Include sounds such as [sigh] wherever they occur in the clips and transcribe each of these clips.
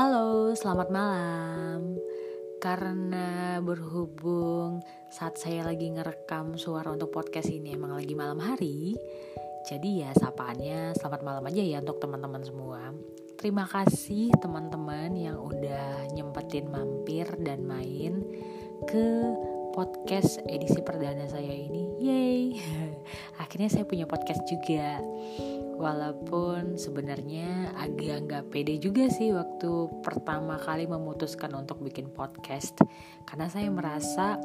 Halo, selamat malam. Karena berhubung saat saya lagi ngerekam suara untuk podcast ini emang lagi malam hari, jadi ya sapaannya selamat malam aja ya untuk teman-teman semua. Terima kasih teman-teman yang udah nyempetin mampir dan main ke podcast edisi perdana saya ini. Yeay. [laughs] Akhirnya saya punya podcast juga. Walaupun sebenarnya agak nggak pede juga sih waktu pertama kali memutuskan untuk bikin podcast. Karena saya merasa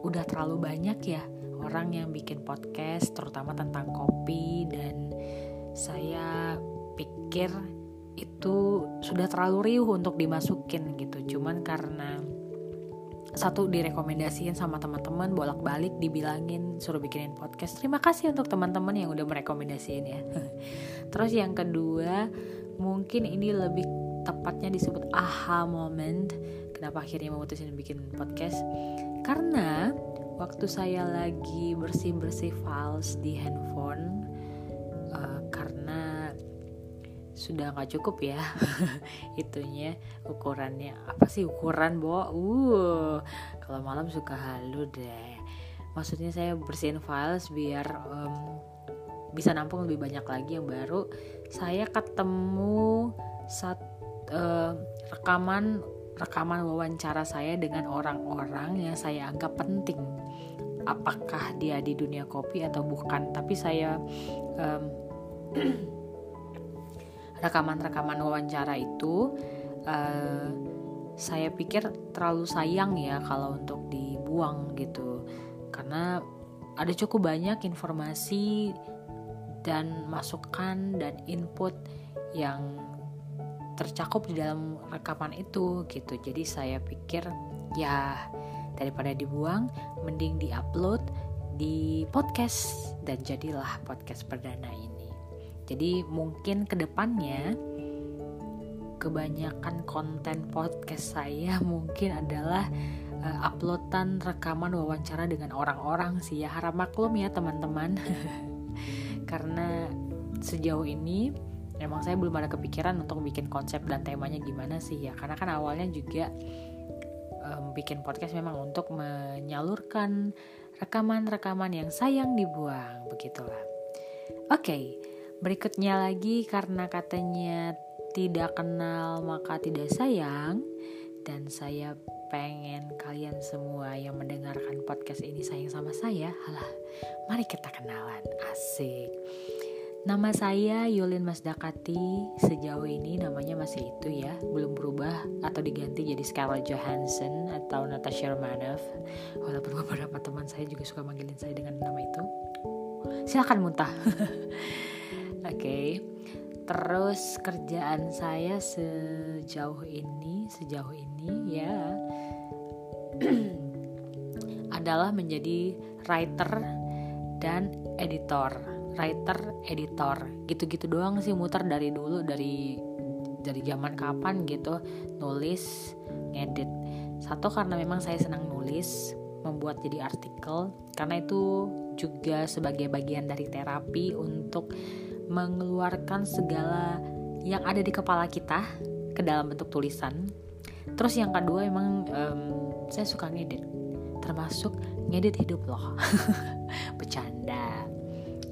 udah terlalu banyak ya orang yang bikin podcast terutama tentang kopi. Dan saya pikir itu sudah terlalu riuh untuk dimasukin gitu. Cuman karena satu direkomendasiin sama teman-teman bolak-balik dibilangin suruh bikinin podcast. Terima kasih untuk teman-teman yang udah merekomendasiin ya. [laughs] Terus yang kedua mungkin ini lebih tepatnya disebut aha moment. Kenapa akhirnya memutusin bikin podcast? Karena waktu saya lagi bersih-bersih files di handphone sudah nggak cukup ya [laughs] itunya. Ukurannya apa sih ukuran bo? Uh kalau malam suka halu deh. Maksudnya saya bersihin files biar um, bisa nampung lebih banyak lagi yang baru. Saya ketemu saat uh, rekaman rekaman wawancara saya dengan orang-orang yang saya anggap penting. Apakah dia di dunia kopi atau bukan? Tapi saya um, [clears throat] rekaman-rekaman wawancara itu uh, saya pikir terlalu sayang ya kalau untuk dibuang gitu. Karena ada cukup banyak informasi dan masukan dan input yang tercakup di dalam rekaman itu gitu. Jadi saya pikir ya daripada dibuang mending diupload di podcast. Dan jadilah podcast perdana ini jadi mungkin ke depannya kebanyakan konten podcast saya [laughs] mungkin adalah uh, uploadan rekaman wawancara dengan orang-orang sih ya. Harap maklum ya teman-teman. [laughs] Karena sejauh ini emang saya belum ada kepikiran untuk bikin konsep dan temanya gimana sih ya. Karena kan awalnya juga um, bikin podcast memang untuk menyalurkan rekaman-rekaman yang sayang dibuang begitulah. Oke okay Berikutnya lagi karena katanya tidak kenal maka tidak sayang dan saya pengen kalian semua yang mendengarkan podcast ini sayang sama saya. Halah, mari kita kenalan. Asik. Nama saya Yulin Masdakati. Sejauh ini namanya masih itu ya, belum berubah atau diganti jadi Scarlett Johansson atau Natasha Romanoff. Walaupun beberapa teman saya juga suka manggilin saya dengan nama itu. Silakan muntah. [laughs] Oke. Okay. Terus kerjaan saya sejauh ini, sejauh ini ya [clears throat] adalah menjadi writer dan editor. Writer, editor, gitu-gitu doang sih muter dari dulu dari dari zaman kapan gitu nulis, ngedit. Satu karena memang saya senang nulis, membuat jadi artikel karena itu juga sebagai bagian dari terapi untuk mengeluarkan segala yang ada di kepala kita ke dalam bentuk tulisan. Terus yang kedua emang um, saya suka ngedit, termasuk ngedit hidup loh, [laughs] bercanda.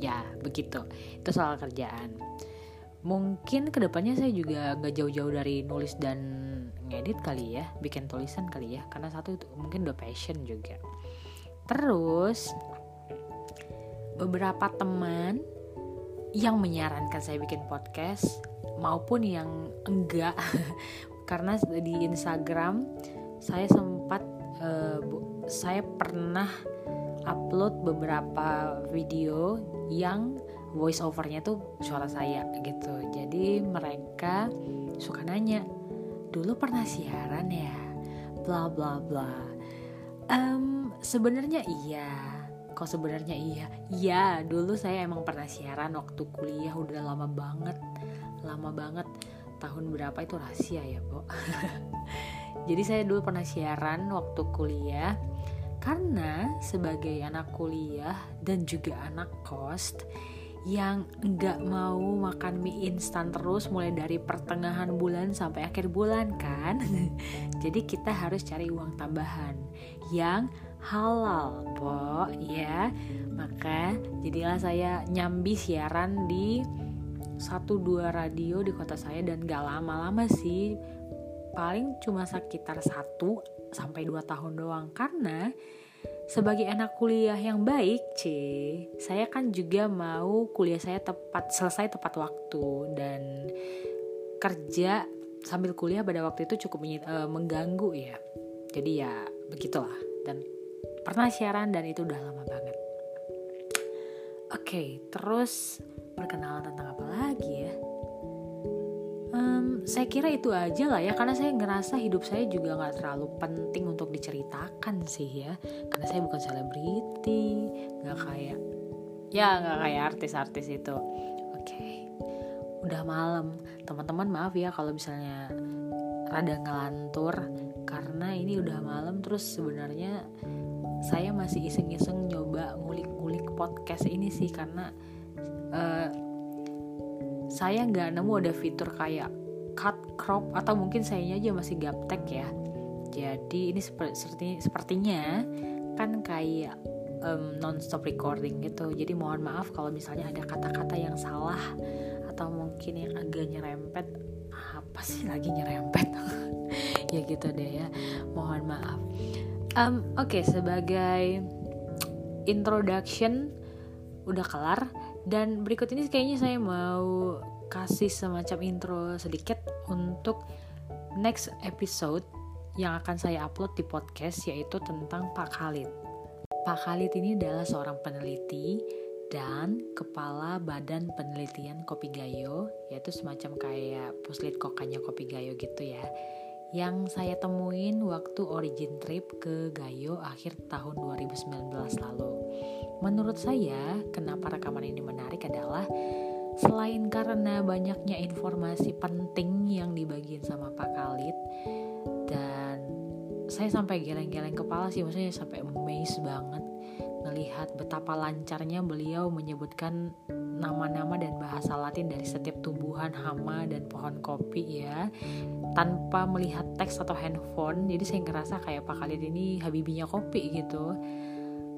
Ya begitu, itu soal kerjaan. Mungkin ke depannya saya juga nggak jauh-jauh dari nulis dan ngedit kali ya, bikin tulisan kali ya, karena satu itu mungkin udah passion juga. Terus beberapa teman yang menyarankan saya bikin podcast maupun yang enggak. [laughs] Karena di Instagram saya sempat uh, saya pernah upload beberapa video yang voice overnya tuh suara saya gitu. Jadi mereka suka nanya dulu pernah siaran ya? Bla bla bla. Um, sebenarnya iya kok sebenarnya iya? Iya dulu saya emang pernah siaran waktu kuliah udah lama banget lama banget. Tahun berapa itu rahasia ya bu [laughs] jadi saya dulu pernah siaran waktu kuliah karena sebagai anak kuliah dan juga anak kos yang nggak mau makan mie instan terus mulai dari pertengahan bulan sampai akhir bulan kan. [laughs] Jadi kita harus cari uang tambahan yang halal po ya maka jadilah saya nyambi siaran di satu dua radio di kota saya dan gak lama-lama sih. Paling cuma sekitar satu sampai dua tahun doang. Karena sebagai anak kuliah yang baik, C, saya kan juga mau kuliah saya tepat selesai tepat waktu. Dan kerja sambil kuliah pada waktu itu cukup uh, mengganggu ya. Jadi ya begitulah. Dan pernah siaran dan itu udah lama banget. Oke, okay, terus perkenalan tentang apa lagi ya? Um, saya kira itu aja lah ya karena saya ngerasa hidup saya juga nggak terlalu penting untuk diceritakan sih ya karena saya bukan selebriti nggak kayak ya nggak kayak artis-artis itu oke okay. udah malam teman-teman maaf ya kalau misalnya rada ngelantur karena ini udah malam terus sebenarnya saya masih iseng-iseng nyoba ngulik-ngulik podcast ini sih karena uh, saya nggak nemu ada fitur kayak cut crop atau mungkin saya aja masih gaptek ya. Jadi ini seperti sepertinya kan kayak um, non-stop recording gitu. Jadi mohon maaf kalau misalnya ada kata-kata yang salah atau mungkin yang agak nyerempet. Apa sih lagi nyerempet? [laughs] Ya gitu deh ya. Mohon maaf um, oke okay, sebagai introduction udah kelar dan berikut ini kayaknya saya mau kasih semacam intro sedikit untuk next episode yang akan saya upload di podcast yaitu tentang Pak Khalid. Pak Khalid ini adalah seorang peneliti dan kepala Badan Penelitian Kopi Gayo, yaitu semacam kayak puslit kokanya Kopi Gayo gitu ya. Yang saya temuin waktu origin trip ke Gayo akhir tahun 2019 lalu. Menurut saya, kenapa rekaman ini menarik adalah selain karena banyaknya informasi penting yang dibagiin sama Pak Khalid dan saya sampai geleng-geleng kepala sih maksudnya sampai amazed banget melihat betapa lancarnya beliau menyebutkan nama-nama dan bahasa Latin dari setiap tumbuhan, hama dan pohon kopi ya tanpa melihat teks atau handphone. Jadi saya ngerasa kayak Pak Khalid ini habibinya kopi gitu.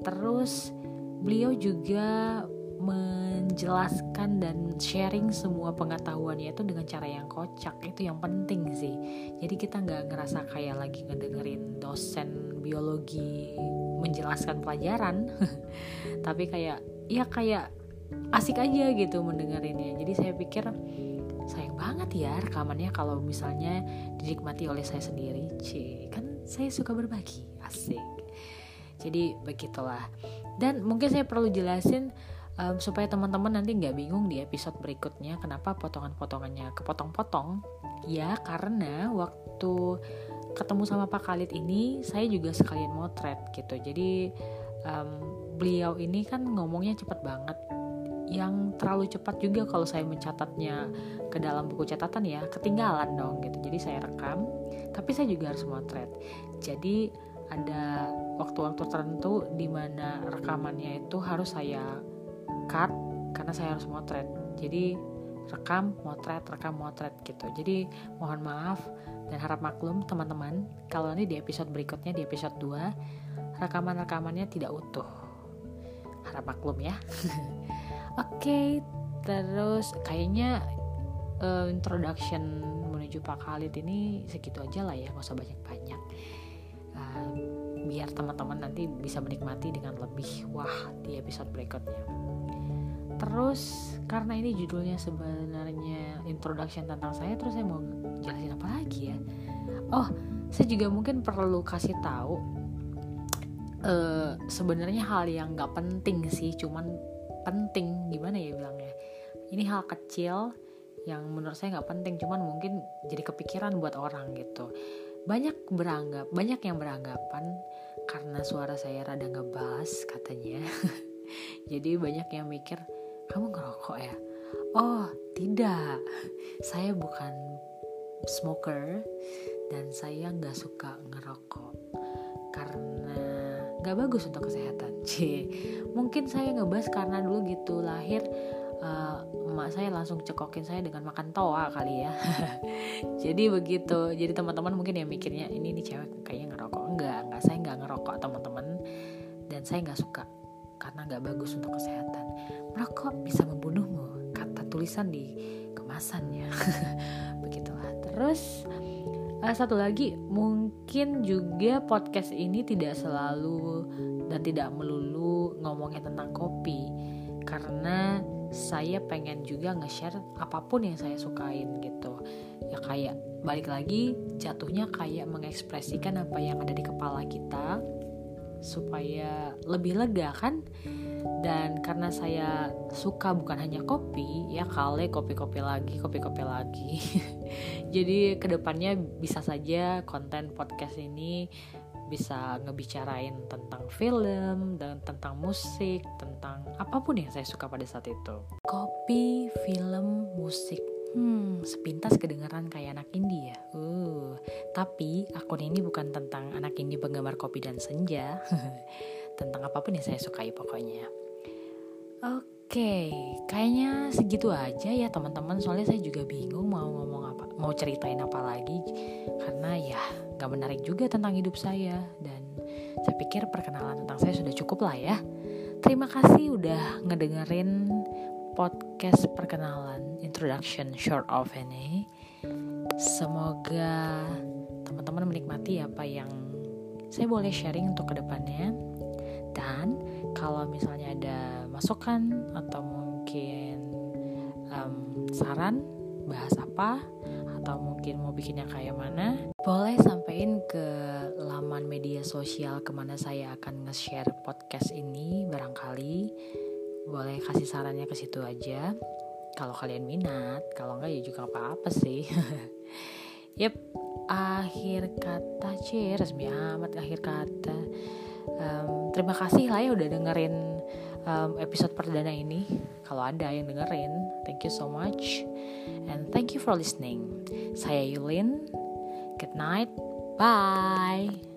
Terus beliau juga menjelaskan dan sharing semua pengetahuannya itu dengan cara yang kocak. Itu yang penting sih. Jadi kita nggak ngerasa kayak lagi ngedengerin dosen biologi menjelaskan pelajaran. [laughs] Tapi kayak ya kayak asik aja gitu mendengerinnya. Jadi saya pikir sayang banget ya rekamannya kalau misalnya dinikmati oleh saya sendiri. C kan saya suka berbagi asik. Jadi begitulah. Dan mungkin saya perlu jelasin um, supaya teman-teman nanti nggak bingung di episode berikutnya kenapa potongan-potongannya kepotong-potong. Ya karena waktu ketemu sama Pak Khalid ini saya juga sekalian motret gitu. Jadi um, beliau ini kan ngomongnya cepet banget yang terlalu cepat juga kalau saya mencatatnya ke dalam buku catatan ya ketinggalan dong gitu. Jadi saya rekam tapi saya juga harus motret. Jadi ada waktu-waktu tertentu di mana rekamannya itu harus saya cut karena saya harus motret. Jadi rekam motret rekam motret gitu. Jadi mohon maaf dan harap maklum teman-teman kalau nanti di episode berikutnya di episode 2 rekaman-rekamannya tidak utuh harap maklum ya [laughs] oke okay, terus kayaknya uh, introduction menuju Pak Khalid ini segitu aja lah ya nggak usah banyak-banyak biar teman-teman nanti bisa menikmati dengan lebih wah di episode berikutnya. Terus karena ini judulnya sebenarnya introduction tentang saya, terus saya mau jelasin apa lagi ya? Oh, saya juga mungkin perlu kasih tahu uh, sebenarnya hal yang nggak penting sih, cuman penting gimana ya bilangnya? Ini hal kecil yang menurut saya nggak penting, cuman mungkin jadi kepikiran buat orang gitu. Banyak beranggap banyak yang beranggapan karena suara saya rada ngebas katanya. [laughs] Jadi banyak yang mikir kamu ngerokok ya? Oh tidak. Saya bukan smoker dan saya nggak suka ngerokok karena nggak bagus untuk kesehatan. [laughs] C mungkin saya ngebas karena dulu gitu lahir uh, emak saya langsung cekokin saya dengan makan toa kali ya. [laughs] Jadi begitu jadi teman-teman mungkin ya mikirnya ini nih cewek kayaknya ngerokok. Enggak enggak saya enggak ngerokok teman-teman. Dan saya nggak suka karena nggak bagus untuk kesehatan. Merokok bisa membunuhmu kata tulisan di kemasannya. [laughs] Begitulah. Terus uh, satu lagi mungkin juga podcast ini tidak selalu dan tidak melulu ngomongin tentang kopi. Karena saya pengen juga nge-share apa pun yang saya sukain gitu. Ya kayak balik lagi jatuhnya kayak mengekspresikan apa yang ada di kepala kita supaya lebih lega kan dan karena saya suka bukan hanya kopi ya kali kopi-kopi lagi kopi-kopi lagi. [laughs] Jadi ke depannya bisa saja konten podcast ini bisa ngebicarain tentang film dan tentang musik tentang apa pun yang saya suka pada saat itu. Kopi film musik. Hmm sepintas kedengaran kayak anak indie ya? Uh tapi akun ini bukan tentang anak indie penggemar kopi dan senja [laughs] tentang apa pun yang saya sukai pokoknya oke kayaknya segitu aja ya teman-teman soalnya saya juga bingung mau ngomong apa mau ceritain apa lagi karena ya gak menarik juga tentang hidup saya dan saya pikir perkenalan tentang saya sudah cukup lah ya. Terima kasih udah ngedengerin podcast perkenalan introduction short of ini. Semoga teman-teman menikmati apa yang saya boleh sharing untuk ke depannya. Dan kalau misalnya ada masukan atau mungkin um, saran bahas apa? Atau mungkin mau bikinnya kayak mana? Boleh sampein ke laman media sosial ke mana saya akan nge-share podcast ini barangkali. Boleh kasih sarannya ke situ aja. Kalau kalian minat kalau enggak ya juga apa-apa sih. [laughs] Yep akhir kata c resmi amat akhir kata um, terima kasih lah ya udah dengerin um, episode perdana ini. Kalau ada yang dengerin thank you so much. And thank you for listening. Saya Yulin. Good night. Bye